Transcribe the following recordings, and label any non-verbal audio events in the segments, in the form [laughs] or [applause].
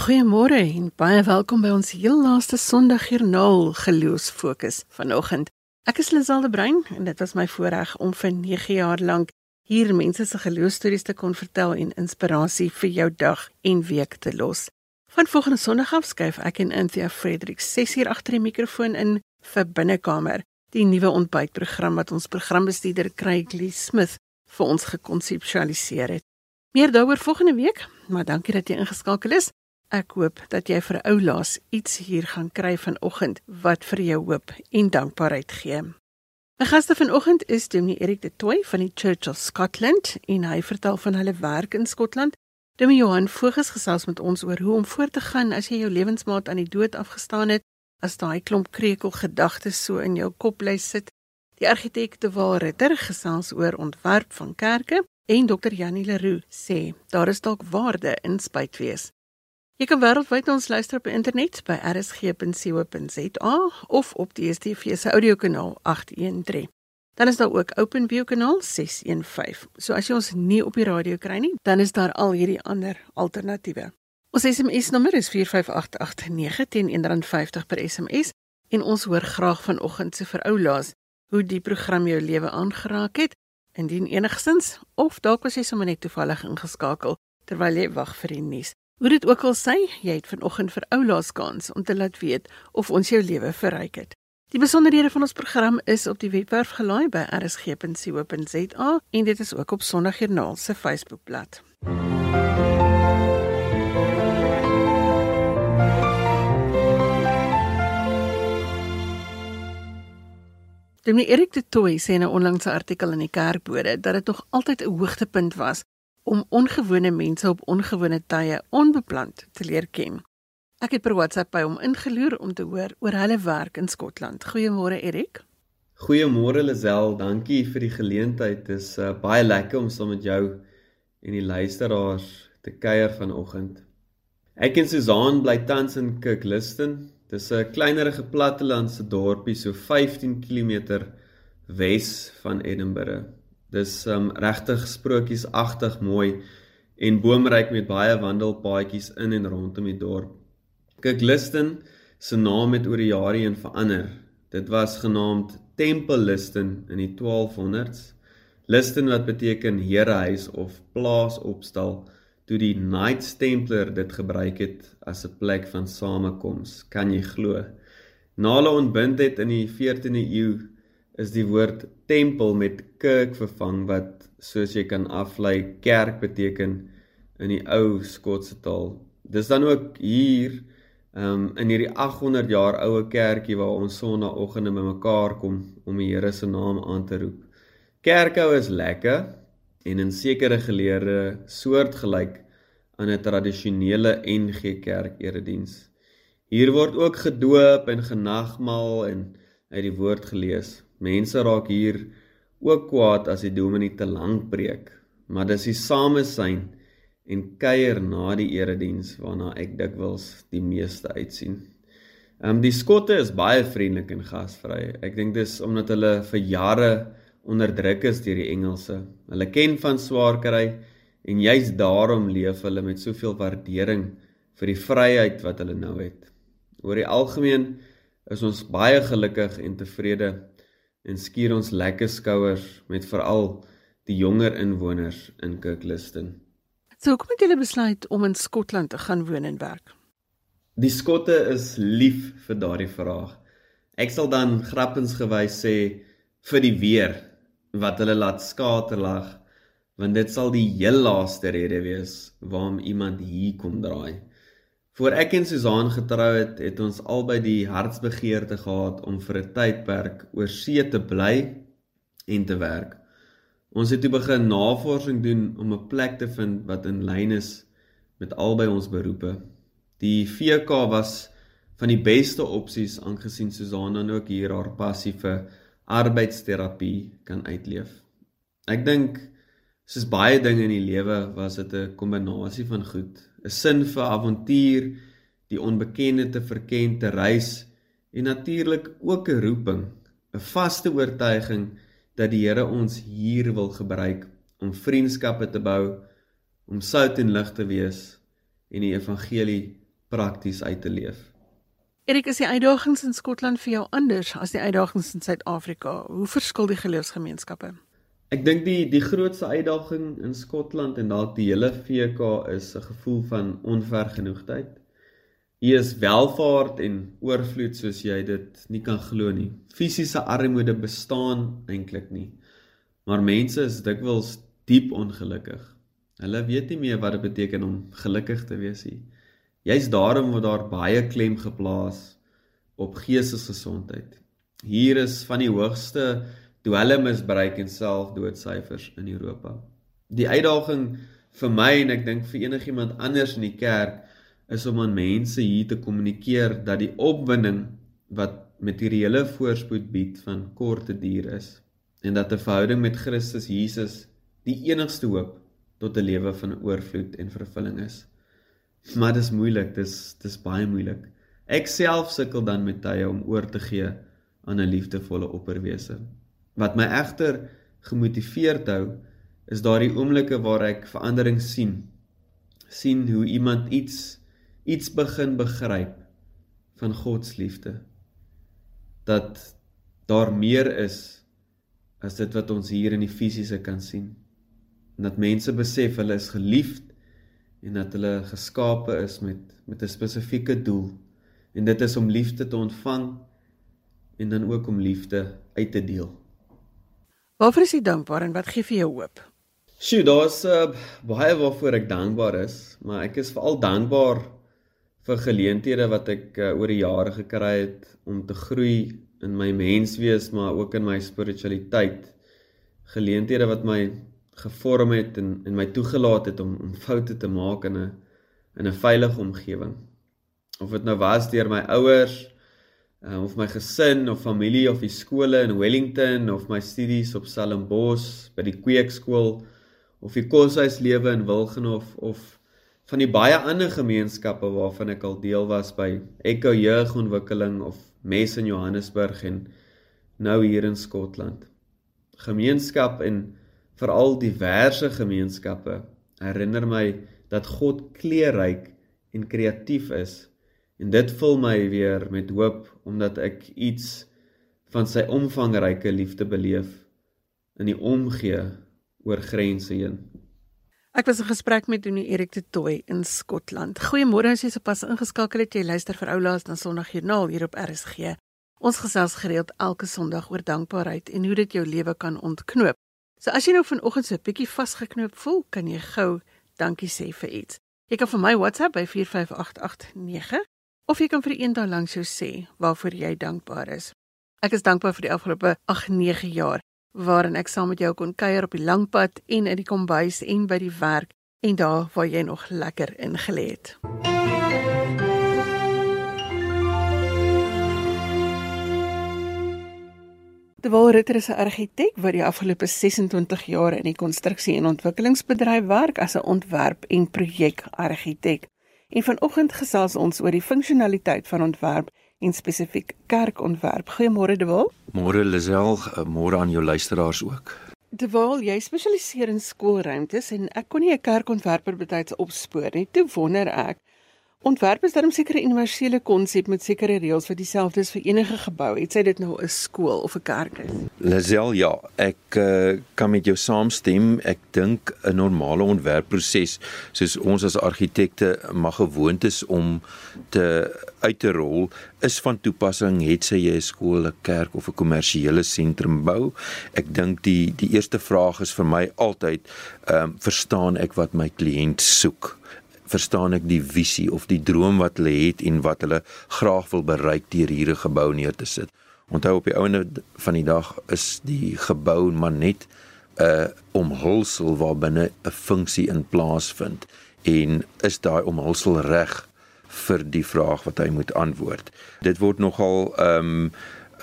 Goeiemôre en baie welkom by ons heel laaste Sondagjoernaal geloofsfokus vanoggend. Ek is Liselde Brein en dit was my voorreg om vir 9 jaar lank hier mense se geloofstories te kon vertel en inspirasie vir jou dag en week te los. Van volgende Sondag af skuif ek en Anthea Frederik 6 uur agter die mikrofoon in vir binnekamer, die nuwe ontbytprogram wat ons programbestuurder Craig Lee Smith vir ons gekonseptualiseer het. Meer daaroor volgende week, maar dankie dat jy ingeskakel is. Ek hoop dat jy vir ou laas iets hier gaan kry vanoggend wat vir jou hoop en dankbaarheid gee. My gaste vanoggend is Dominee Erik de Toey van die Church of Scotland en hy vertel van hulle werk in Skotland. Dominee Johan Voges gesels met ons oor hoe om voort te gaan as jy jou lewensmaat aan die dood afgestaan het, as daai klomp krekel gedagtes so in jou kop bly sit. Die argitek De Waal Ritter gesels oor ontwerp van kerke en Dr. Janie Leroux sê daar is dalk waarde in spyt wees. Jy kan wêreldwyd ons luister op internet by rsg.co.za of op die DStv se audiokanaal 813. Dan is daar ook OpenView kanaal 615. So as jy ons nie op die radio kry nie, dan is daar al hierdie ander alternatiewe. Ons SMS nommer is 45889 teen R1.50 per SMS en ons hoor graag vanoggend se vir ou laas hoe die program jou lewe aangeraak het indien enigsins of dalk was jy sommer net toevallig ingeskakel terwyl jy wag vir die nuus. Hoe dit ook al sê, jy het vanoggend vir oulaas kans om te laat weet of ons jou lewe verryk het. Die besonderhede van ons program is op die webwerf gelaai by rsg.co.za en dit is ook op Sondagjoernaal se Facebookblad. Demi Erik de Toey sê in 'n onlangse artikel in die Kerkbode dat dit nog altyd 'n hoogtepunt was om ongewone mense op ongewone tye onbeplant te leer ken. Ek het per WhatsApp by hom ingeloer om te hoor oor hulle werk in Skotland. Goeiemôre Erik. Goeiemôre Lisel, dankie vir die geleentheid. Dit is uh, baie lekker om saam met jou en die luisteraars te kuier vanoggend. Ek en Susan bly tans in Kirkliston, Dis 'n kleinerige plattelandse dorpie so 15 km wes van Edinburgh. Dis um regtig sprokiesagtig mooi en boomryk met baie wandelpaadjies in en rondom die dorp. Kirkliston se naam het oor die jare heen verander. Dit was genaamd Temple Liston in die 1200s. Liston wat beteken herehuis of plaas opstal toe die Knights Templar dit gebruik het as 'n plek van samekoms, kan jy glo. Na hulle ontbind het in die 14de eeu is die woord tempel met kerk vervang wat soos jy kan aflei kerk beteken in die ou Skotse taal. Dis dan ook hier um, in hierdie 800 jaar oue kerkie waar ons sonnaandoggende bymekaar kom om die Here se naam aan te roep. Kerkhou is lekker, en in sekere geleerde soortgelyk aan 'n tradisionele NG Kerk erediens. Hier word ook gedoop en genagmaal en uit die woord gelees. Mense raak hier ook kwaad as die dominee te lank preek, maar dis die samesyn en kuier na die erediens waarna ek dikwels die meeste uitsien. Ehm um, die skotte is baie vriendelik en gasvry. Ek dink dis omdat hulle vir jare onderdruk is deur die Engelse. Hulle ken van swaar kry en juis daarom leef hulle met soveel waardering vir die vryheid wat hulle nou het. Oor die algemeen is ons baie gelukkig en tevrede en skuur ons lekker skouers met veral die jonger inwoners in Kirkliston. So kom dit julle besluit om in Skotland te gaan woon en werk. Die Skotte is lief vir daardie vraag. Ek sal dan grappensgewys sê vir die weer wat hulle laat skaterlag want dit sal die heel laaste rede wees waarom iemand hier kom draai. Voor ek en Susan getrou het, het ons albei die hartsbegeerte gehad om vir 'n tydperk oor see te bly en te werk. Ons het toe begin navorsing doen om 'n plek te vind wat in lyn is met albei ons beroepe. Die VK was van die beste opsies aangesien Susan dan ook hier haar passie vir arbeidsterapie kan uitleef. Ek dink soos baie dinge in die lewe was dit 'n kombinasie van goed, 'n sin vir avontuur, die onbekende te verken, te reis en natuurlik ook 'n roeping, 'n vaste oortuiging dat die Here ons hier wil gebruik om vriendskappe te bou, om sout en lig te wees en die evangelie prakties uit te leef. Erik, is die uitdagings in Skotland vir jou anders as die uitdagings in Suid-Afrika? Hoe verskil die geloofsgemeenskappe? Ek dink die die grootste uitdaging in Skotland en dalk die hele VK is 'n gevoel van onvergenoegdheid. Hier is welvaart en oorvloed soos jy dit nie kan glo nie. Fisiese armoede bestaan eintlik nie. Maar mense is dikwels diep ongelukkig. Hulle weet nie meer wat dit beteken om gelukkig te wees nie. Jy's daarom word daar baie klem geplaas op geestesgesondheid. Hier is van die hoogste dwelmmisbruik en selfdoodsyfers in Europa. Die uitdaging vir my en ek dink vir enigiemand anders in die kerk is om aan mense hier te kommunikeer dat die opwinding wat materiële voorspoed bied van korte duur is en dat 'n verhouding met Christus Jesus die enigste hoop tot 'n lewe van oorvloed en vervulling is. Maar dit is moeilik, dis dis baie moeilik. Ek self sukkel dan met tye om oor te gee aan 'n liefdevolle opperwese. Wat my egter gemotiveerd hou, is daardie oomblikke waar ek verandering sien. sien hoe iemand iets iets begin begryp van God se liefde dat daar meer is as dit wat ons hier in die fisiese kan sien en dat mense besef hulle is geliefd en dat hulle geskape is met met 'n spesifieke doel en dit is om liefde te ontvang en dan ook om liefde uit te deel. Waarvoor is jy dankbaar en wat gee vir jou hoop? Sjoe, daar's uh, baie waarvoor ek dankbaar is, maar ek is veral dankbaar vir geleenthede wat ek uh, oor die jare gekry het om te groei in my menswees maar ook in my spiritualiteit. Geleenthede wat my gevorm het en en my toegelaat het om om foute te maak in 'n in 'n veilige omgewing. Of dit nou was deur my ouers uh, of my gesin of familie of die skole in Wellington of my studies op Stellenbosch by die kweekskool of die koshuislewe in Wilgenhof of van die baie ander gemeenskappe waarvan ek al deel was by Echo Jeugontwikkeling of Mes in Johannesburg en nou hier in Skotland. Gemeenskap en veral diverse gemeenskappe herinner my dat God kleurryk en kreatief is en dit vul my weer met hoop omdat ek iets van sy omvangryke liefde beleef in die omgee oor grense heen. Ek was in gesprek met Donie Erik de Tooi in Skotland. Goeiemôre as jy sopas ingeskakel het. Jy luister vir Oulaas dan Sondagjoernaal hier op RSG. Ons gesels gereeld elke Sondag oor dankbaarheid en hoe dit jou lewe kan ontknoop. So as jy nou vanoggend so 'n bietjie vasgeknoop voel, kan jy gou dankie sê vir iets. Jy kan vir my WhatsApp by 45889 of jy kan vir eendag lank jou sê waarvoor jy dankbaar is. Ek is dankbaar vir die afgelope 8-9 jaar waarin ek saam met jou kon kuier op die lang pad en in die kombuis en by die werk en daar waar jy nog lekker ingelê het. Terwyl Ritter is 'n argitek wat die afgelope 26 jaar in die konstruksie en ontwikkelingsbedryf werk as 'n ontwerp en projekargitek. En vanoggend gesels ons oor die funksionaliteit van ontwerp en spesifiek kerkontwerp. Goeiemôre De Wal. Môre Lisel, eh, môre aan jou luisteraars ook. De Wal, jy spesialiseer in skoolruimtes en ek kon nie 'n kerkontwerper betyds opspoor nie. Toe wonder ek, Ontwerp is darem sekere universele konsep met sekere reëls wat dieselfde is vir enige gebou. Het sy dit nou 'n skool of 'n kerk is? Lazel, ja, ek uh, kan met jou saamstem. Ek dink 'n normale ontwerpproses soos ons as argitekte mag gewoond is om te uit te rol is van toepassing het sy jy 'n skool, 'n kerk of 'n kommersiële sentrum bou. Ek dink die die eerste vraag is vir my altyd, ehm um, verstaan ek wat my kliënt soek? Verstaan ek die visie of die droom wat hulle het en wat hulle graag wil bereik deur hierdie gebou neer te sit. Onthou op die ouene van die dag is die gebou maar net 'n uh, omhulsel waar binne 'n funksie in plaas vind en is daai omhulsel reg vir die vraag wat hy moet antwoord. Dit word nogal ehm um,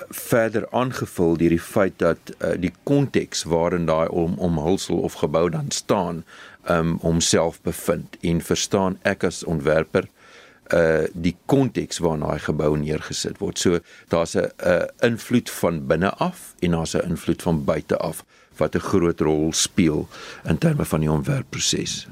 verder aangevul deur die feit dat uh, die konteks waarin daai om omhulsel of gebou dan staan um homself bevind en verstaan ek as ontwerper uh die konteks waarna daai gebou neergesit word. So daar's 'n 'n invloed van binne af en daar's 'n invloed van buite af wat 'n groot rol speel in terme van die ontwerpproses.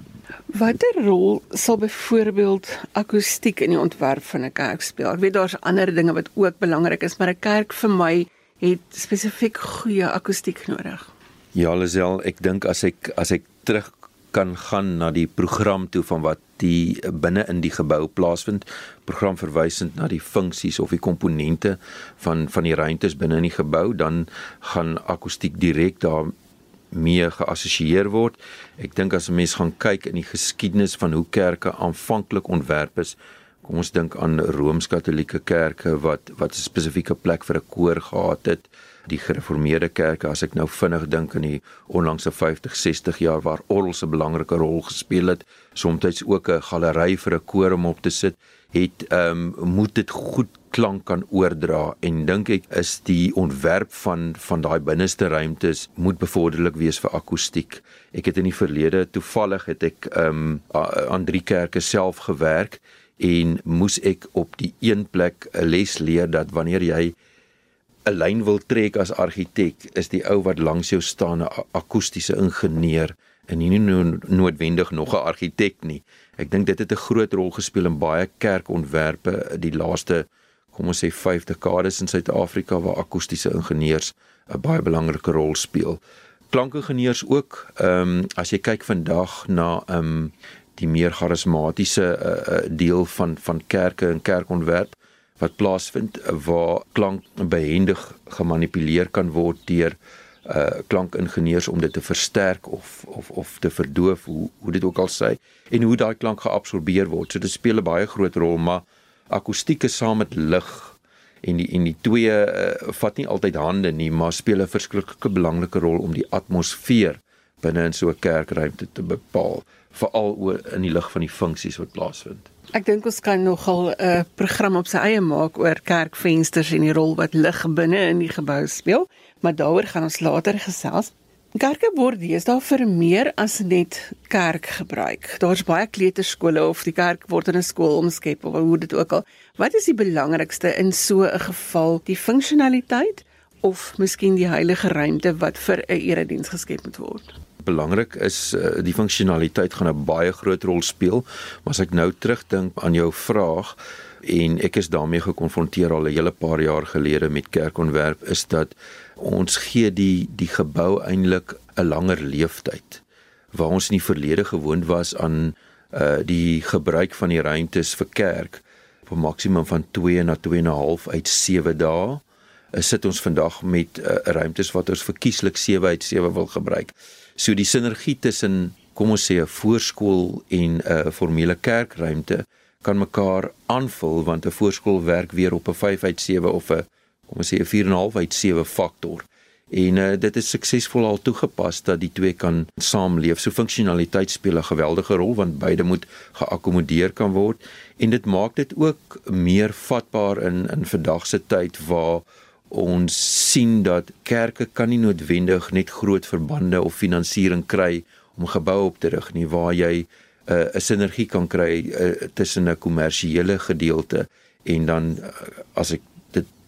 Watter rol sal byvoorbeeld akoestiek in die ontwerp van 'n kerk speel? Ek weet daar's ander dinge wat ook belangrik is, maar 'n kerk vir my het spesifiek goeie akoestiek nodig. Ja, Lisel, ek dink as ek as ek terug kan gaan na die program toe van wat die binne in die gebou plaasvind, program verwysend na die funksies of die komponente van van die ruimtes binne in die gebou, dan gaan akoestiek direk daar mee geassosieer word. Ek dink as 'n mens gaan kyk in die geskiedenis van hoe kerke aanvanklik ontwerp is, kom ons dink aan Rooms-Katolieke kerke wat wat 'n spesifieke plek vir 'n koor gehad het. Die gereformeerde kerke, as ek nou vinnig dink aan die onlangse 50, 60 jaar waar orgels 'n belangrike rol gespeel het, soms ook 'n galery vir 'n koor om op te sit, het ehm um, moet dit goed klank kan oordra en dink ek is die ontwerp van van daai binneste ruimtes moet bevorderlik wees vir akoestiek. Ek het in die verlede toevallig het ek um aan drie kerke self gewerk en moes ek op die een plek 'n les leer dat wanneer jy 'n lyn wil trek as argitek, is die ou wat langs jou staan 'n akoestiese ingenieur en nie noodwendig nog 'n argitek nie. Ek dink dit het 'n groot rol gespeel in baie kerkontwerpe die laaste kom ons sê 5 dekades in Suid-Afrika waar akoestiese ingenieurs 'n baie belangrike rol speel. Klankingenieurs ook. Ehm um, as jy kyk vandag na ehm um, die meer charismatiese uh, deel van van kerke en kerkontwerp wat plaasvind waar klank behendig gemanipuleer kan word deur uh klankingenieurs om dit te versterk of of of te verdoof hoe hoe dit ook al sê en hoe daai klank geabsorbeer word. So dit speel 'n baie groot rol, maar akoestiek is saam met lig en die en die twee uh, vat nie altyd hande nie, maar speel 'n verskriklike belangrike rol om die atmosfeer binne in so 'n kerkruimte te bepaal, veral oor in die lig van die funksies wat plaasvind. Ek dink ons kan nogal 'n uh, program op sy eie maak oor kerkvensters en die rol wat lig binne in die gebou speel, maar daaroor gaan ons later gesels. Kerke word deesdae vir meer as net kerk gebruik. Daar's baie kleuterskole of die kerk word in 'n skool omskep of hoe dit ook al. Wat is die belangrikste in so 'n geval? Die funksionaliteit of miskien die heilige ruimte wat vir 'n erediens geskep moet word? Belangrik is uh, die funksionaliteit gaan 'n baie groot rol speel. Maar as ek nou terugdink aan jou vraag en ek is daarmee gekonfronteer al 'n hele paar jaar gelede met kerkontwerp is dat ons gee die die gebou eintlik 'n langer leeftyd waar ons in die verlede gewoond was aan uh die gebruik van die ruimtes vir kerk op 'n maksimum van 2 na 2 en 'n half uit 7 dae uh, sit ons vandag met uh, ruimtes wat ons verkieslik 7 uit 7 wil gebruik. So die sinergie tussen kom ons sê 'n voorskool en 'n formele kerkruimte kan mekaar aanvul want 'n voorskool werk weer op 'n 5 uit 7 of 'n kom ons sê 'n 4.5 uit 7 faktor. En uh, dit is suksesvol al toegepas dat die twee kan saamleef. So funksionaliteit speel 'n geweldige rol want beide moet geakkommodeer kan word en dit maak dit ook meer vatbaar in in vandag se tyd waar ons sien dat kerke kan nie noodwendig net groot verbande of finansiering kry om geboue op te rig nie waar jy uh, 'n sinergie kan kry uh, tussen 'n kommersiële gedeelte en dan uh, as ek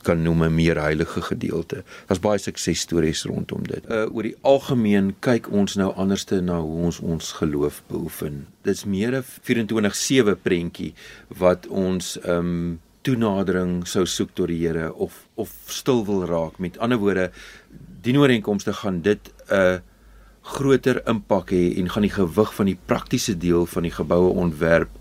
kan noem 'n meer heilige gedeelte. Daar's baie suksesstories rondom dit. Uh oor die algemeen kyk ons nou anderste na hoe ons ons geloof beoefen. Dit's meer 'n 24/7 prentjie wat ons um toenadering sou soek tot die Here of of stil wil raak. Met ander woorde, die ooreenkomste gaan dit 'n uh, groter impak hê en gaan die gewig van die praktiese deel van die geboue ontwerp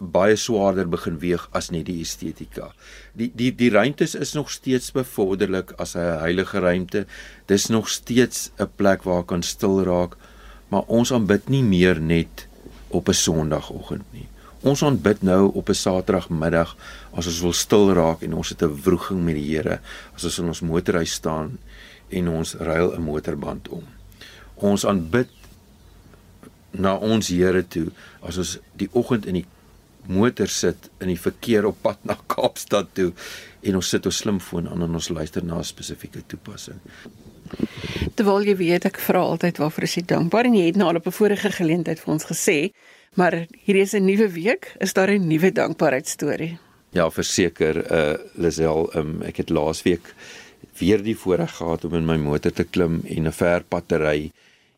baie swaarder begin weeg as net die estetika. Die die die ruimtes is nog steeds bevorderlik as 'n heilige ruimte. Dis nog steeds 'n plek waar kan stil raak, maar ons aanbid nie meer net op 'n Sondagoggend nie. Ons aanbid nou op 'n Saterdagmiddag as ons wil stil raak en ons het 'n wroging met die Here, as ons in ons motorhuis staan en ons ruil 'n motorband om. Ons aanbid na ons Here toe as ons die oggend in die motor sit in die verkeer op pad na Kaapstad toe en ons sit ons slimfoon aan en ons luister na 'n spesifieke toepassing. Terwyl jy weet ek vra altyd waarvoor is jy dankbaar en jy het nou al op 'n vorige geleentheid vir ons gesê, maar hierdie is 'n nuwe week, is daar 'n nuwe dankbaarheidstorie? Ja, verseker, uh Lisel, um, ek het laasweek weer die voorreg gehad om in my motor te klim en 'n ver pad te ry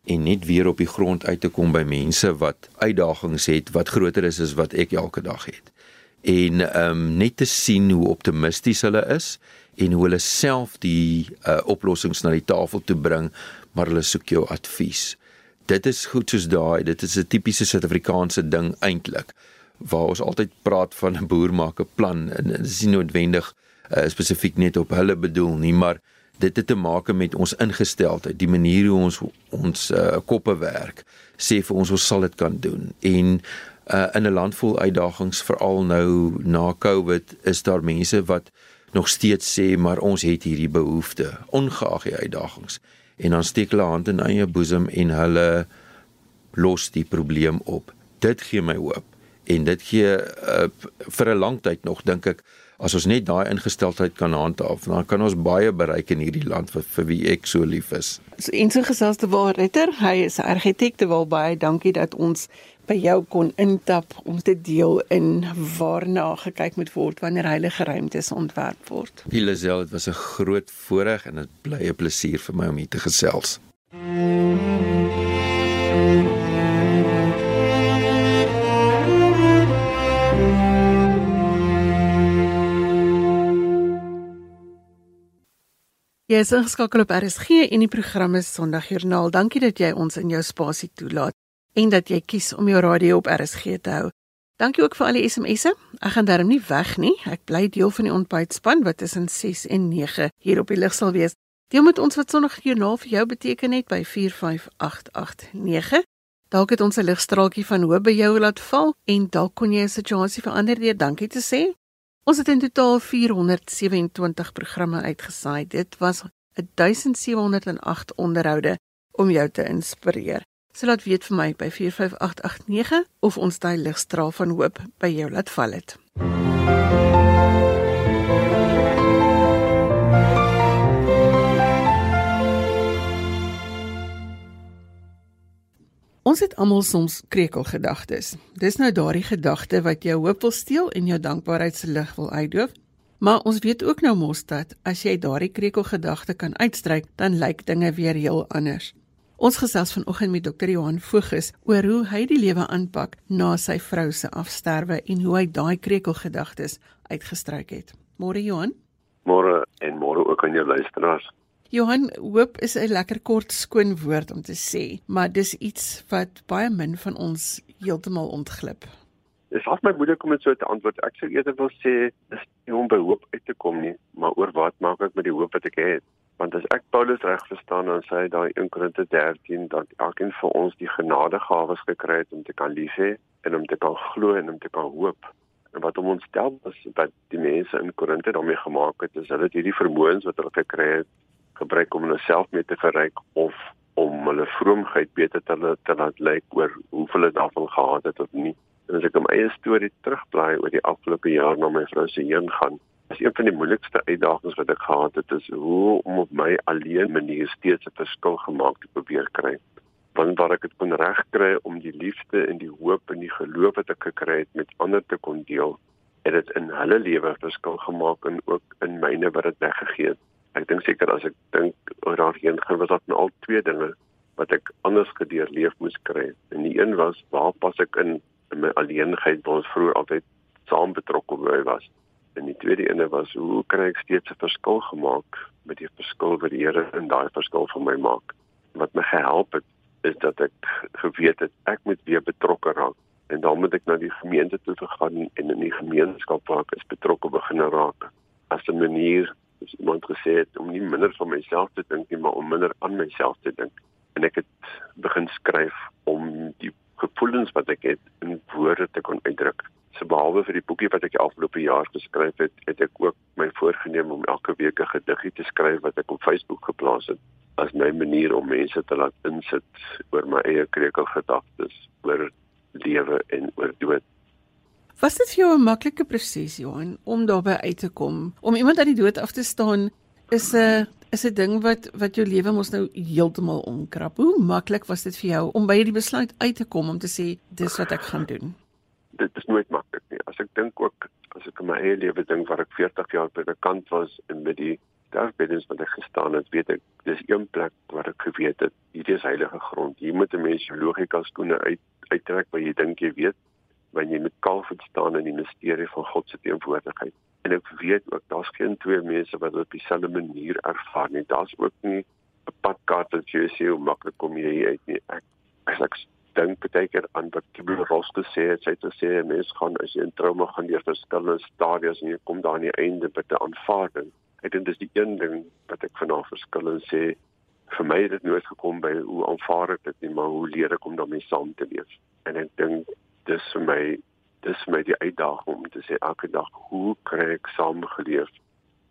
en net weer op die grond uit te kom by mense wat uitdagings het wat groter is as wat ek elke dag het. En ehm um, net te sien hoe optimisties hulle is en hoe hulle self die uh, oplossings na die tafel toe bring, maar hulle soek jou advies. Dit is goed soos daai, dit is 'n tipiese Suid-Afrikaanse ding eintlik waar ons altyd praat van 'n boer maak 'n plan en dit is nie noodwendig uh, spesifiek net op hulle bedoel nie, maar dit het te maak met ons ingesteldheid, die manier hoe ons ons uh, koppe werk, sê vir ons ons sal dit kan doen. En uh, in 'n land vol uitdagings veral nou na Covid is daar mense wat nog steeds sê maar ons het hierdie behoefte ongeag die uitdagings en dan steek hulle hand in eie boesem en hulle los die probleem op. Dit gee my hoop en dit gee uh, vir 'n lang tyd nog dink ek as ons net daai ingesteldheid kan handhaaf, dan kan ons baie bereik in hierdie land vir, vir wie ek so lief is. So en so gesels te waar Ritter, hy is argitek te wel baie dankie dat ons by jou kon intap om te deel in waarna gekyk moet word wanneer heilige ruimtes ontwerp word. Elisel, dit was 'n groot voorreg en dit bly 'n plesier vir my om hier te gesels. Jy is ingeskakel op RSG en die program is Sondagjoernaal. Dankie dat jy ons in jou spasie toelaat en dat jy kies om jou radio op RSG te hou. Dankie ook vir al die SMS'e. Ek gaan darm nie weg nie. Ek bly deel van die ontbytspan wat tussen 6 en 9 hier op die lig sal wees. Deel met ons wat Sondagjoernaal vir jou beteken het by 45889. Dalk het ons 'n ligstraaltjie van hoop by jou laat val en dalk kon jy 'n situasie verander deur dankie te sê Ons het in totaal 427 programme uitgesaai. Dit was 1708 onderhoude om jou te inspireer. So laat weet vir my by 45889 of ons daai ligstraal van hoop by jou laat val het. Ons het almal soms krekelgedagtes. Dis nou daardie gedagte wat jou hoop wil steel en jou dankbaarheid se lig wil uitdoof. Maar ons weet ook nou mos dat as jy daardie krekelgedagte kan uitstryk, dan lyk dinge weer heel anders. Ons gesels vanoggend met Dr. Johan Voges oor hoe hy die lewe aanpak na sy vrou se afsterwe en hoe hy daai krekelgedagtes uitgestryk het. Môre Johan. Môre en môre ook aan jou luisteraars. Johan, hoop is 'n lekker kort skoon woord om te sê, maar dis iets wat baie min van ons heeltemal ontglip. Dis af my moeder kom dit so te antwoord. Ek sou eerder wil sê dis nie om by hoop uit te kom nie, maar oor wat maak ek met die hoop wat ek het? Want as ek Paulus reg verstaan dan sê hy daai 1 Korinte 13 dat elkeen vir ons die genadegawes gekry het om te kan lief hê en om te kan glo en om te kan hoop. En wat om ons stel was dat die mense in Korinte daarmee gemaak het, is hulle het hierdie vermoëns wat hulle gekry het gebruik om hulle self mee te verryk of om hulle vroomheid beter te laat te laat lyk oor hoeveel hulle daarvan gehad het of nie. En as ek my eie storie terugblaai oor die afgelope jaar na my vrou se heen gaan, is een van die moeilikste uitdagings wat ek gehad het is hoe om op my alleen manier steeds 'n verskil gemaak te probeer kry. Want waar ek dit kon regkry om die liefde en die hoop en die geloof wat ek gekry het met ander te kon deel, het dit in hulle lewe verskil gemaak en ook in myne wat dit weggegee het ek dink seker as ek dink oor daarheen gaan was dit nou al twee dinge wat ek anders gedeur leef moes kry. En die een was waar pas ek in in my alleenheid waar ons vroeër altyd saam betrokke by was. En die tweede ene was hoe kan ek steeds 'n verskil gemaak met die verskil wat die Here in daai verskil vir my maak. Wat my gehelp het is dat ek geweet het ek moet weer betrokke raak en dan moet ek na die gemeente toe gaan en in die gemeenskap waar ek is betrokke begin raak as 'n manier soos iemand gesê het om nie minder van myself te dink nie maar om minder aan myself te dink en ek het begin skryf om die gevoelens wat ek het in woorde te kon uitdruk. So behalwe vir die boekie wat ek afgelope jaar geskryf het, het ek ook my voorgenem om elke week 'n gediggie te skryf wat ek op Facebook geplaas het as my manier om mense te laat insit oor my eie krekelgedagtes oor lewe en oor dood. Was dit vir jou 'n maklike proses Johan om daarbey uit te kom? Om iemand uit die dood af te staan is 'n is 'n ding wat wat jou lewe mos nou heeltemal omkrap. Hoe maklik was dit vir jou om by hierdie besluit uit te kom om te sê dis wat ek gaan doen? Dit is nooit maklik nie. As ek dink ook as ek in my eie lewe dink waar ek 40 jaar by die kant was en met die sterfbeddens wat ek gestaan het, weet ek dis een plek waar ek geweet het hierdie is heilige grond. Hier moet 'n mens jou logika skoene uit uittrek wat jy dink jy weet wanneer jy met kalfvoet staan in die misterie van God se teenwoordigheid. En ek weet ook daar's geen twee mense wat dit op dieselfde manier ervaar nie. Daar's ook nie 'n padkaart wat jy sê hoe maklik kom jy hier uit nie. Ek ek dink baie keer aan wat Kibble Ross gesê het. Sy het gesê mense gaan as jy in trauma gaan deur verskillende stadiums en jy kom daar aan die einde by 'n aanvaarding. Ek dink dis die een ding wat ek vanaand verskil en sê vir my het dit nooit gekom by hoe aanvaar ek dit nie, maar hoe leer ek om daarmee saam te leef. En ek dink dis vir my dis vir my die uitdaging om te sê elke dag hoe kry ek saamgeleef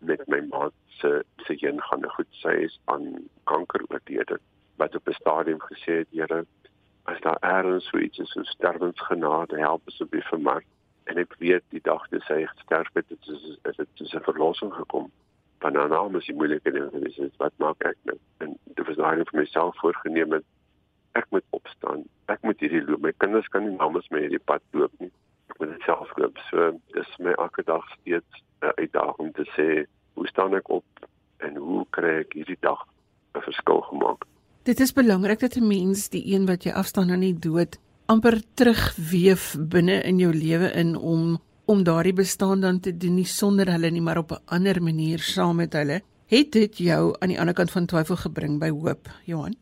met my maat se se een gaan goed sy is aan kanker oorlede wat op 'n stadium gesê het Here as daar ergens so iets is so sterwensgenade help asseblief vir my en ek weet die dag toe sy sterf het dit is is dit is 'n verlossing gekom van haar naam is die moeilike ding en dis wat maak ek nou en dit was nou vir myself voorgenem het ek moet opstaan. Ek moet hierdie loop. My kinders kan nie namens my hierdie pad loop nie. Ek moet dit self loop. So dis my elke dag steeds 'n uitdaging om te sê, hoe staan ek op en hoe kry ek hierdie dag 'n verskil gemaak? Dit is belangrik dat 'n mens die een wat jy afstaan aan die dood amper terugweef binne in jou lewe in om om daardie bestaan dan te doen nie sonder hulle nie maar op 'n ander manier saam met hulle. Het dit jou aan die ander kant van twyfel gebring by hoop, Johan?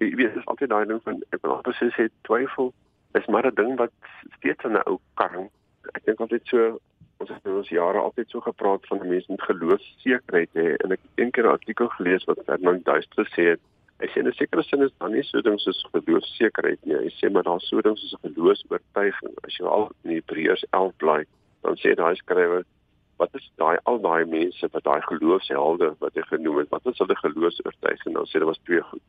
jy weet dis altyd daai ding van ek wil altyd sê twyfel is maar 'n ding wat steeds in 'n ou karring ek dink altyd so ons het in ons jare altyd so gepraat van mense met geloofsekerheid hê en ek het eendag 'n artikel gelees wat Ferdinand Duister gesê het hy sê in 'n sekere sin is dan nie so ding soos geloofsekerheid nie hy sê maar daar's so ding soos 'n geloofsoortuiging as jy al in Hebreërs 11 bly dan sê daai skrywer wat is daai al daai mense wat daai geloofshelde wat hy genoem het wat is hulle geloofsoortuiging dan sê dit was twee goed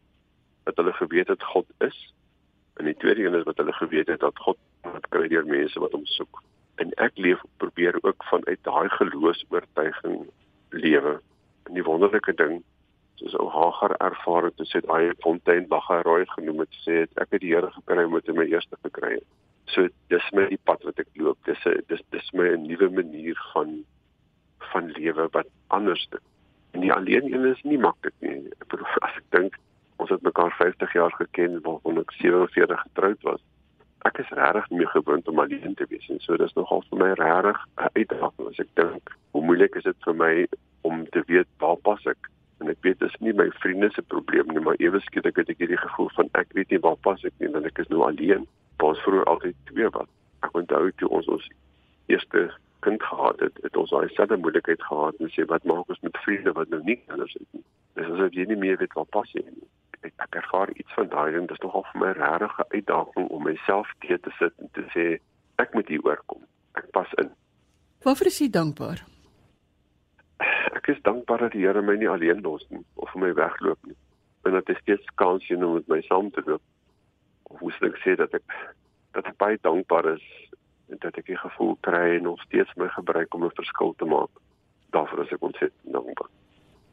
dat hulle geweet het God is. En die tweede een is wat hulle geweet het dat God wat kry deur mense wat hom soek. En ek leef probeer ook vanuit daai geloofs-oortuiging lewe. En die wonderlike ding soos ou Hagar ervaar het, het sy daai fontein Bagarooi genoem het sê het, ek het die Here gekry met my eerste gekry. So dis my die pad wat ek loop. Dis 'n dis dis my 'n nuwe manier van van lewe wat anders is. En die alleen een is nie maklik nie. Ek bedoel [laughs] as ek dink ons het mekaar 50 jaar geken waarvan ek 47 getroud was. Ek is regtig nie gewoond om alleen te wees en so dis nogal vir my regtig 'n uitdaging as ek dink hoe moeilik is dit vir my om te weet waar pas ek en ek weet dit is nie my vriende se probleem nie maar ewe skielik het ek hierdie gevoel van ek weet nie waar pas ek nie want ek is nou alleen. Pas vroeër altyd twee wat. Ek onthou toe ons ons eerste kind gehad het, het ons daai selfde moeilikheid gehad en sê wat maak ons met vriende wat nou nie kinders het nie. Dis asof jy nie meer weet waar pas jy nie ek, ek ervaar iets van daai en dit is nogal vir my 'n uitdaging om myself te te sit en te sê ek moet hier oorkom. Ek pas in. Waarvoor is jy dankbaar? [sighs] Ek is dankbaar dat die Here my nie alleen los nie of vir my wegloop nie. En dat ek steeds kans sien om met my saam te loop. Of hoe sou ek sê dat ek dat ek baie dankbaar is en dat ek die gevoel kry en nog steeds my gebruik om 'n verskil te maak. Daarvoor is ek ontsettend dankbaar.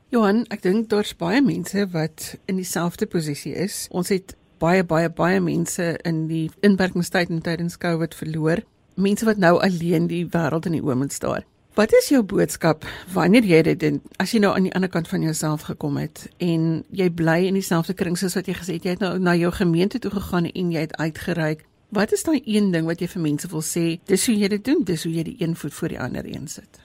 Johan, ek dink daar's baie mense wat in dieselfde posisie is. Ons het baie baie baie mense in die inperkingstyd en tydens COVID verloor. Mense wat nou alleen die wêreld in die oë moet staar. Wat is jou boodskap wanneer jy dit doen? As jy nou aan die ander kant van jouself gekom het en jy bly in dieselfde kring soos wat jy gesê het, jy het nou na jou gemeente toe gegaan en jy het uitgereik. Wat is daai een ding wat jy vir mense wil sê? Dis hoe jy dit doen, dis hoe jy die een voet voor die ander een sit.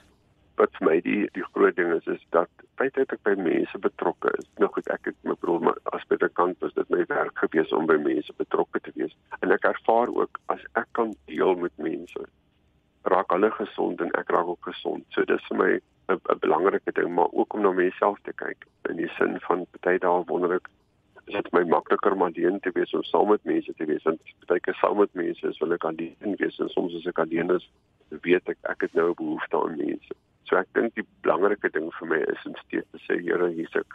Wat vir my die die groot ding is is dat feit dat ek by mense betrokke is. Nou goed, ek het my broer maar as predikant was dit my werk gewees om by mense betrokke te wees. En ek ervaar ook as ek kan deel met mense, raak hulle gesond en ek raak ook gesond. So dis vir my 'n belangrike ding, maar ook om na myself te kyk in die sin van party dae wonderlik is dit my makliker om alleen te wees of saam met mense te wees. Want baie keer saam met mense is wil ek alleen wees en soms as ek alleen is, weet ek ek het nou 'n behoefte aan mense. So ek dink die belangrike ding vir my is om steeds te sê Here, hier's ek.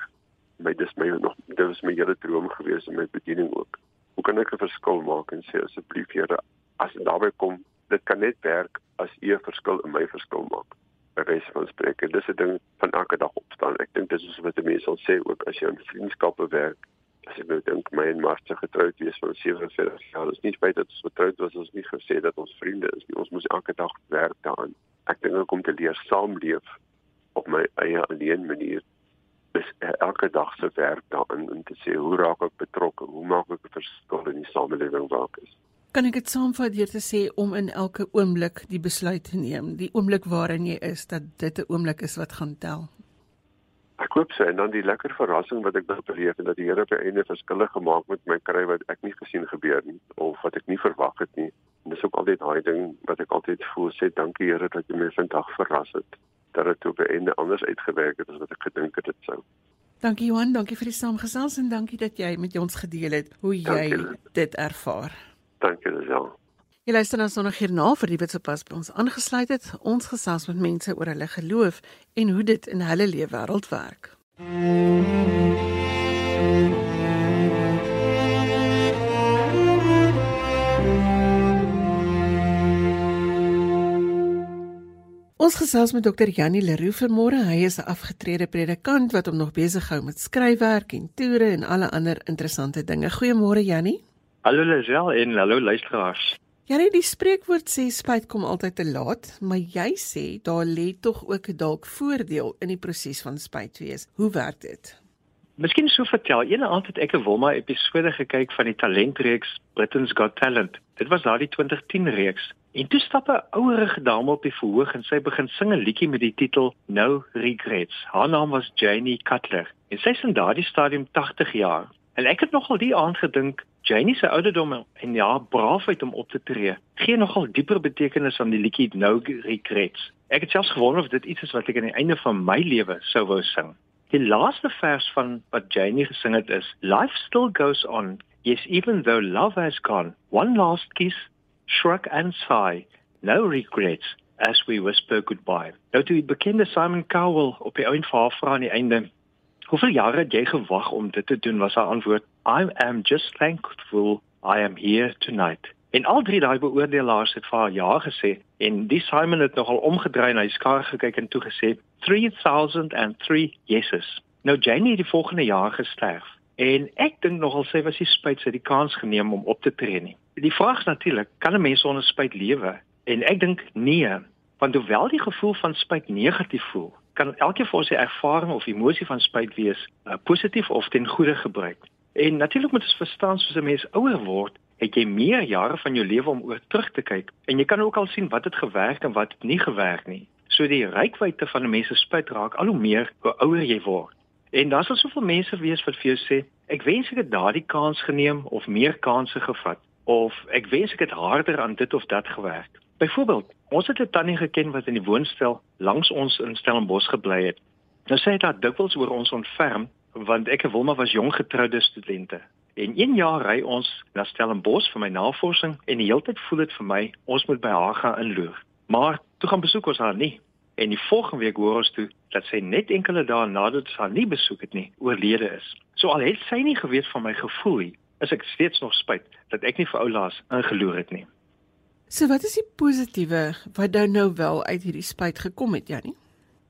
My dis my nog dit was my hele droom gewees in my bediening ook. Hoe kan ek 'n verskil maak en sê asseblief Here, as dit daarby kom, dit kan net werk as U 'n verskil in my verskil maak. Wyse van spreek, dis 'n ding van elke dag opstaan. Ek dink dis is wat mense sal sê ook as jy in vriendskappe werk. As ek nou dink my en Martha getroud wees van 47 jaar, is nie spyt dat ons getroud was, ons nie gesê dat ons vriende is nie. Ons moes elke dag werk daaraan ek dink ek kom te leer saamleef op my eie alleen manier elke dag se werk daarin om te sê hoe raak ek betrokke? Hoe maak ek 'n verskil in die samelewing waar ek is? Kan ek dit saamvat deur te sê om in elke oomblik die besluit te neem, die oomblik waarin jy is dat dit 'n oomblik is wat gaan tel? Ek hoop so en dan die lekker verrassing wat ek nou beleef en dat die Here op die einde verskille gemaak met my kry wat ek nie gesien gebeur nie of wat ek nie verwag het nie. En dis ook altyd daai ding wat ek altyd voel sê dankie Here dat jy my vandag verras het dat dit op die einde anders uitgewerk het as wat ek gedink het dit sou. Dankie Johan, dankie vir die saamgesels en dankie dat jy met ons gedeel het hoe jy dankie. dit ervaar. Dankie Lisel. Jy luister nou sonder hierna vir die wat sopas by ons aangesluit het. Ons gesels met mense oor hulle geloof en hoe dit in hulle lewe wêreld werk. Ons gesels met Dr. Janie Leroux vanmôre. Hy is 'n afgetrede predikant wat hom nog besig hou met skryfwerk en toere en alle ander interessante dinge. Goeiemôre Janie. Hallo Lisel en hallo luisteraars. Ja, nee, die spreekwoord sê spyt kom altyd te laat, maar jy sê daar lê tog ook 'n dalk voordeel in die proses van spyt wees. Hoe werk dit? Miskien sou vertel, ene aand het ek 'n Wilma episode gekyk van die talentreeks Britain's Got Talent. Dit was daardie 2010 reeks. En toe stap 'n ouerige dame op die verhoog en sy begin sing 'n liedjie met die titel No Regrets. Haar naam was Janie Cutler. En sy is in daardie stadium 80 jaar. En ek het nogal die aand gedink, Janie se ouderdom en ja, braafheid om op te tree, gee nogal dieper betekenis aan die liedjie No Regrets. Ek het selfs gewonder of dit iets is wat ek aan die einde van my lewe sou wou sing. Die laaste vers van wat Janie gesing het is Life still goes on. Yes, even though love has gone. One last kiss, shrug and sigh. No regrets as we whisper goodbye. Nou toe die bekende Simon Cowell op die ouend vir haar vra aan die einde Hoeveel jare het jy gewag om dit te doen? Was haar antwoord: I am just thankful I am here tonight. En al drie daai beoordelaars het vir haar ja gesê en die Simon het nogal omgedry en hy skaar gekyk en toe gesê 3003 yeses. Nou Janie het die volgende jaar gesterf en ek dink nogal sy was nie spyt sy die kans geneem om op te tree nie. Die vraag is natuurlik, kan 'n mens sonder spyt lewe? En ek dink nee, want hoewel die gevoel van spyt negatief voel, kan elke vir sy ervaring of emosie van spyt wees uh, positief of ten goeie gebruik. En natuurlik moet ons verstaan soos 'n mens ouer word, het jy meer jare van jou lewe om oor terug te kyk en jy kan ook al sien wat het gewerk en wat het nie gewerk nie. So die rykwyte van 'n mens se spyt raak al hoe meer hoe ouer jy word. En daar sal soveel mense wees wat vir jou sê, ek wens ek het daardie kans geneem of meer kansse gevat of ek wens ek het harder aan dit of dat gewerk. Byvoorbeeld, ons het 'n tannie geken wat in die woonstel langs ons in Stellenbosch gebly het. Nou sê hy dat dikwels oor ons ontferm want ek en Wilma was jong getroude studente. En een jaar ry ons na Stellenbosch vir my navorsing en die hele tyd voel dit vir my ons moet by haar gaan inloer. Maar toe gaan besoek ons haar nie. En die volgende week hoor ons toe dat sy net enkele dae nadat sy haar nie besoek het nie, oorlede is. So al het sy nie geweet van my gevoel nie, is ek steeds nog spyt dat ek nie vir oulaas ingeloer het nie. So wat is die positiewe wat dan nou wel uit hierdie spyt gekom het, Janie?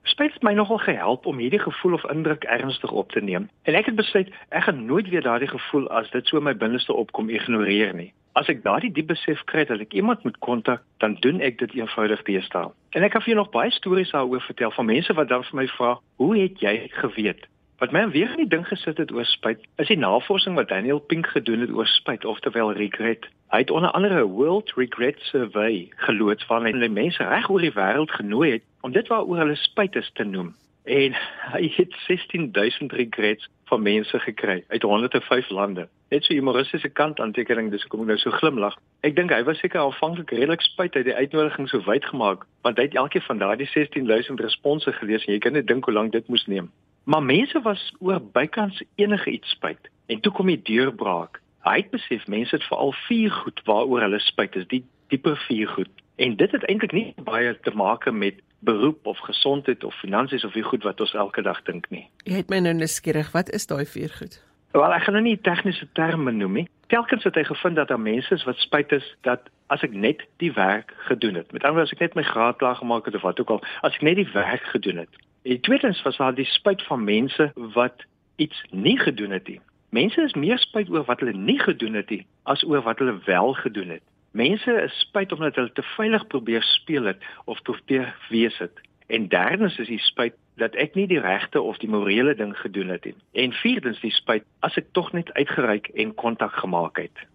Spyt het my nogal gehelp om hierdie gevoel of indruk ernstig op te neem. En ek het besluit ek gaan nooit weer daardie gevoel as dit so my binneste opkom ignoreer nie. As ek daardie diep besef kry dat ek iemand moet kontak, dan doen ek dit eenvoudig deesdae. En ek kan vir jou nog baie stories daaroor vertel van mense wat dan vir my vra, "Hoe het jy geweet?" Wat my weer in die ding gesit het oor spyt, is die navorsing wat Daniel Pink gedoen het oor spyt, oftewel regret. Hy het onder andere 'n World Regret Survey geloods waarin hy mense reg oor die wêreld genooi het om dit waaroor hulle spyt is te noem. En hy het 16000 regrets van mense gekry uit 105 lande. Net so humoristiese kant aantekening, dis hoekom ek nou so glimlag. Ek dink hy was seker aanvanklik redelik spyt uit die uitnodiging so wyd gemaak, want hy het elkeen van daardie 16000 response gelees en jy kan net dink hoe lank dit moes neem. Maar mense was oor bykans enige iets spyt. En toe kom die deurbraak. Hy het besef mense het veral vier goed waaroor hulle spyt is, die dieper vier goed. En dit het eintlik nie baie te maak met beroep of gesondheid of finansies of wie goed wat ons elke dag dink nie. Jy het my nou nuuskierig, wat is daai vier goed? Wel, ek gaan nou nie tegniese terme noem nie. Telkens het hy gevind dat daar mense is wat spyt is dat as ek net die werk gedoen het. Met ander woorde, as ek net my graad klaar gemaak het of wat ook al, as ek net die werk gedoen het, En tweedens was daar die spyt van mense wat iets nie gedoen het nie. Mense is meer spyt oor wat hulle nie gedoen het nie as oor wat hulle wel gedoen het. Mense is spyt omdat hulle te veilig probeer speel het of probeer wees het. En derdens is die spyt dat ek nie die regte of die morele ding gedoen het nie. En vierdens die spyt as ek tog net uitgereik en kontak gemaak het.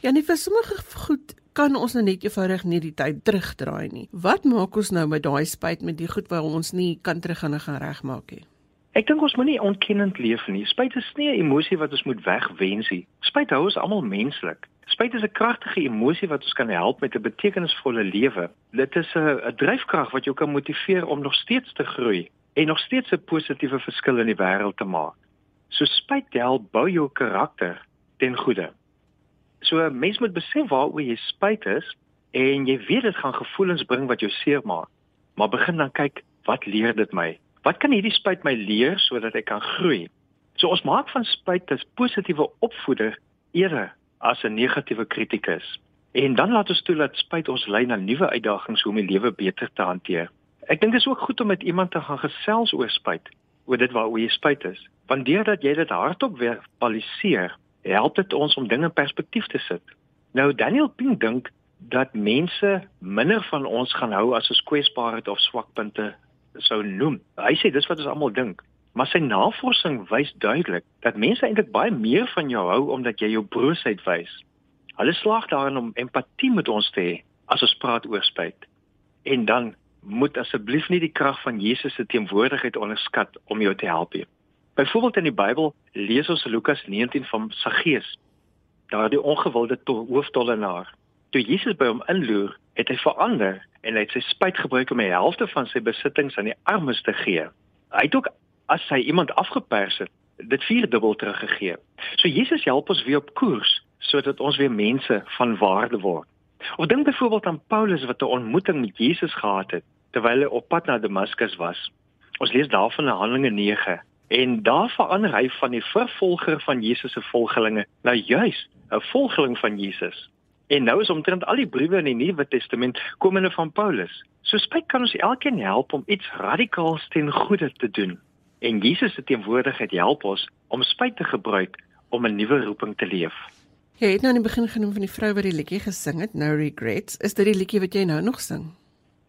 Ja, nie vir sommige goed kan ons nou net eenvoudig nie die tyd terugdraai nie. Wat maak ons nou met daai spyt met die goed wat ons nie kan teruggaan en gaan regmaak nie? Ek dink ons moenie ontkennend leef nie. Spyt is nie 'n emosie wat ons moet wegwens nie. Spyt hou ons almal menslik. Spyt is 'n kragtige emosie wat ons kan help met 'n betekenisvolle lewe. Dit is 'n dryfkrag wat jou kan motiveer om nog steeds te groei en nog steeds 'n positiewe verskil in die wêreld te maak. So spyt help bou jou karakter ten goeie. So mens moet besef waaroor jy spyt is en jy weet dit gaan gevoelens bring wat jou seermaak. Maar begin dan kyk, wat leer dit my? Wat kan hierdie spyt my leer sodat ek kan groei? So ons maak van spyt 'n positiewe opvoeder eerder as 'n negatiewe kritikus. En dan laat ons toe dat spyt ons lei na nuwe uitdagings om die lewe beter te hanteer. Ek dink dit is ook goed om met iemand te gaan gesels oor spyt, oor dit waaroor jy spyt is. Want deurdat jy dit hardop verbaliseer, help dit ons om dinge in perspektief te sit. Nou Daniel Pink dink dat mense minder van ons gaan hou as ons kwesbaarheid of swakpunte sou noem. Hy sê dis wat ons almal dink. Maar sy navorsing wys duidelik dat mense eintlik baie meer van jou hou omdat jy jou broosheid wys. Hulle slaag daarin om empatie met ons te hê as ons praat oor spyt. En dan moet asseblief nie die krag van Jesus se teenwoordigheid onderskat om jou te help nie. Byvoorbeeld in die Bybel lees ons Lukas 19 van Saggeus, daardie ongewilde hooftollenaar. Toe Jesus by hom inloer, het hy verander en hy het sy spyt gebruik om die helfte van sy besittings aan die armes te gee. Hy het ook as hy iemand afgepers het, dit vierdubbel teruggegee. So Jesus help ons weer op koers sodat ons weer mense van waarde word. Of dink byvoorbeeld aan Paulus wat 'n ontmoeting met Jesus gehad het terwyl hy op pad na Damaskus was. Ons lees daarvan in Handelinge 9 en daar verander hy van die vervolger van Jesus se volgelinge na juis 'n volgeling van Jesus. En nou is omtrent al die briewe in die Nuwe Testament komende van Paulus. So spyt kan ons elkeen help om iets radikaals ten goeie te doen. En Jesus se teenwoordigheid help ons om spyt te gebruik om 'n nuwe roeping te leef. Jy het nou in die begin genoem van die vrou wat die liedjie gesing het, No Regrets. Is dit die liedjie wat jy nou nog sing?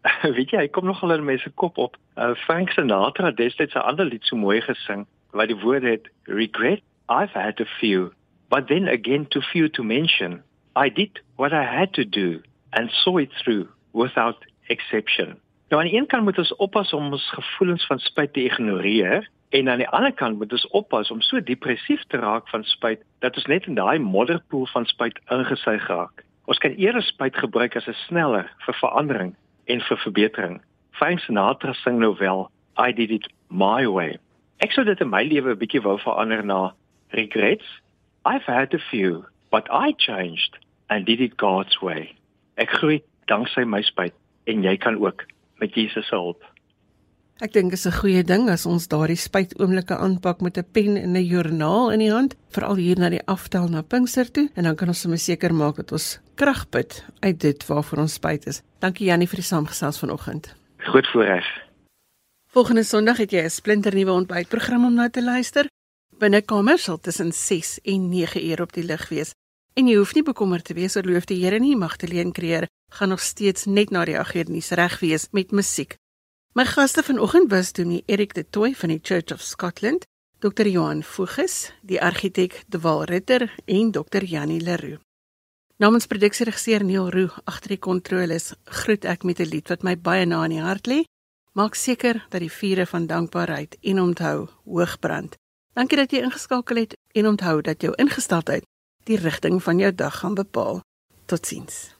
[laughs] Weet jy, hy kom nogal in mense kop op. Uh, Frank Sinatra het destyds 'n ander lied so mooi gesing wat die woorde het regret I've had a few, but then again too few to mention. I did what I had to do and saw it through without exception. Nou aan die een kant moet ons oppas om ons gevoelens van spyt te ignoreer en aan die ander kant moet ons oppas om so depressief te raak van spyt dat ons net in daai modderpoel van spyt ingesuig raak. Ons kan eerder spyt gebruik as 'n sneller vir verandering en vir verbetering. Frank Sinatra sing nou wel I did it my way. Ek sou dit in my lewe 'n bietjie wou verander na regrets. I've had a few, but I changed and did it God's way. Ek groei danksy my spyt en jy kan ook met Jesus se hulp. Ek dink dit is 'n goeie ding as ons daardie spytoomblikke aanpak met 'n pen en 'n joernaal in die hand, veral hier na die aftel na Pinkster toe en dan kan ons sommer seker maak dat ons krag put uit dit waarvoor ons spyt is. Dankie Jannie vir die saamgesels vanoggend. Goed voorreg. Volgende Sondag het jy 'n splinternuwe ontbytprogram om na te luister. Binnekamer sal tussen 6 en 9 uur op die lig wees. En jy hoef nie bekommerd te wees oor loof die Here nie, Magdalene Creer gaan nog steeds net na die agternuus reg wees met musiek. My gaste vanoggend was Dominee Erik de Tooi van die Church of Scotland, Dr. Johan Voges, die argitek De Wal Ritter en Dr. Janie Leroux. Namens produksieregisseur Neil Roo agter die kontroles groet ek met 'n lied wat my baie na in die hart lê. Maak seker dat die vure van dankbaarheid en onthou hoog brand. Dankie dat jy ingeskakel het en onthou dat jou ingesteldheid die rigting van jou dag gaan bepaal. Totsiens.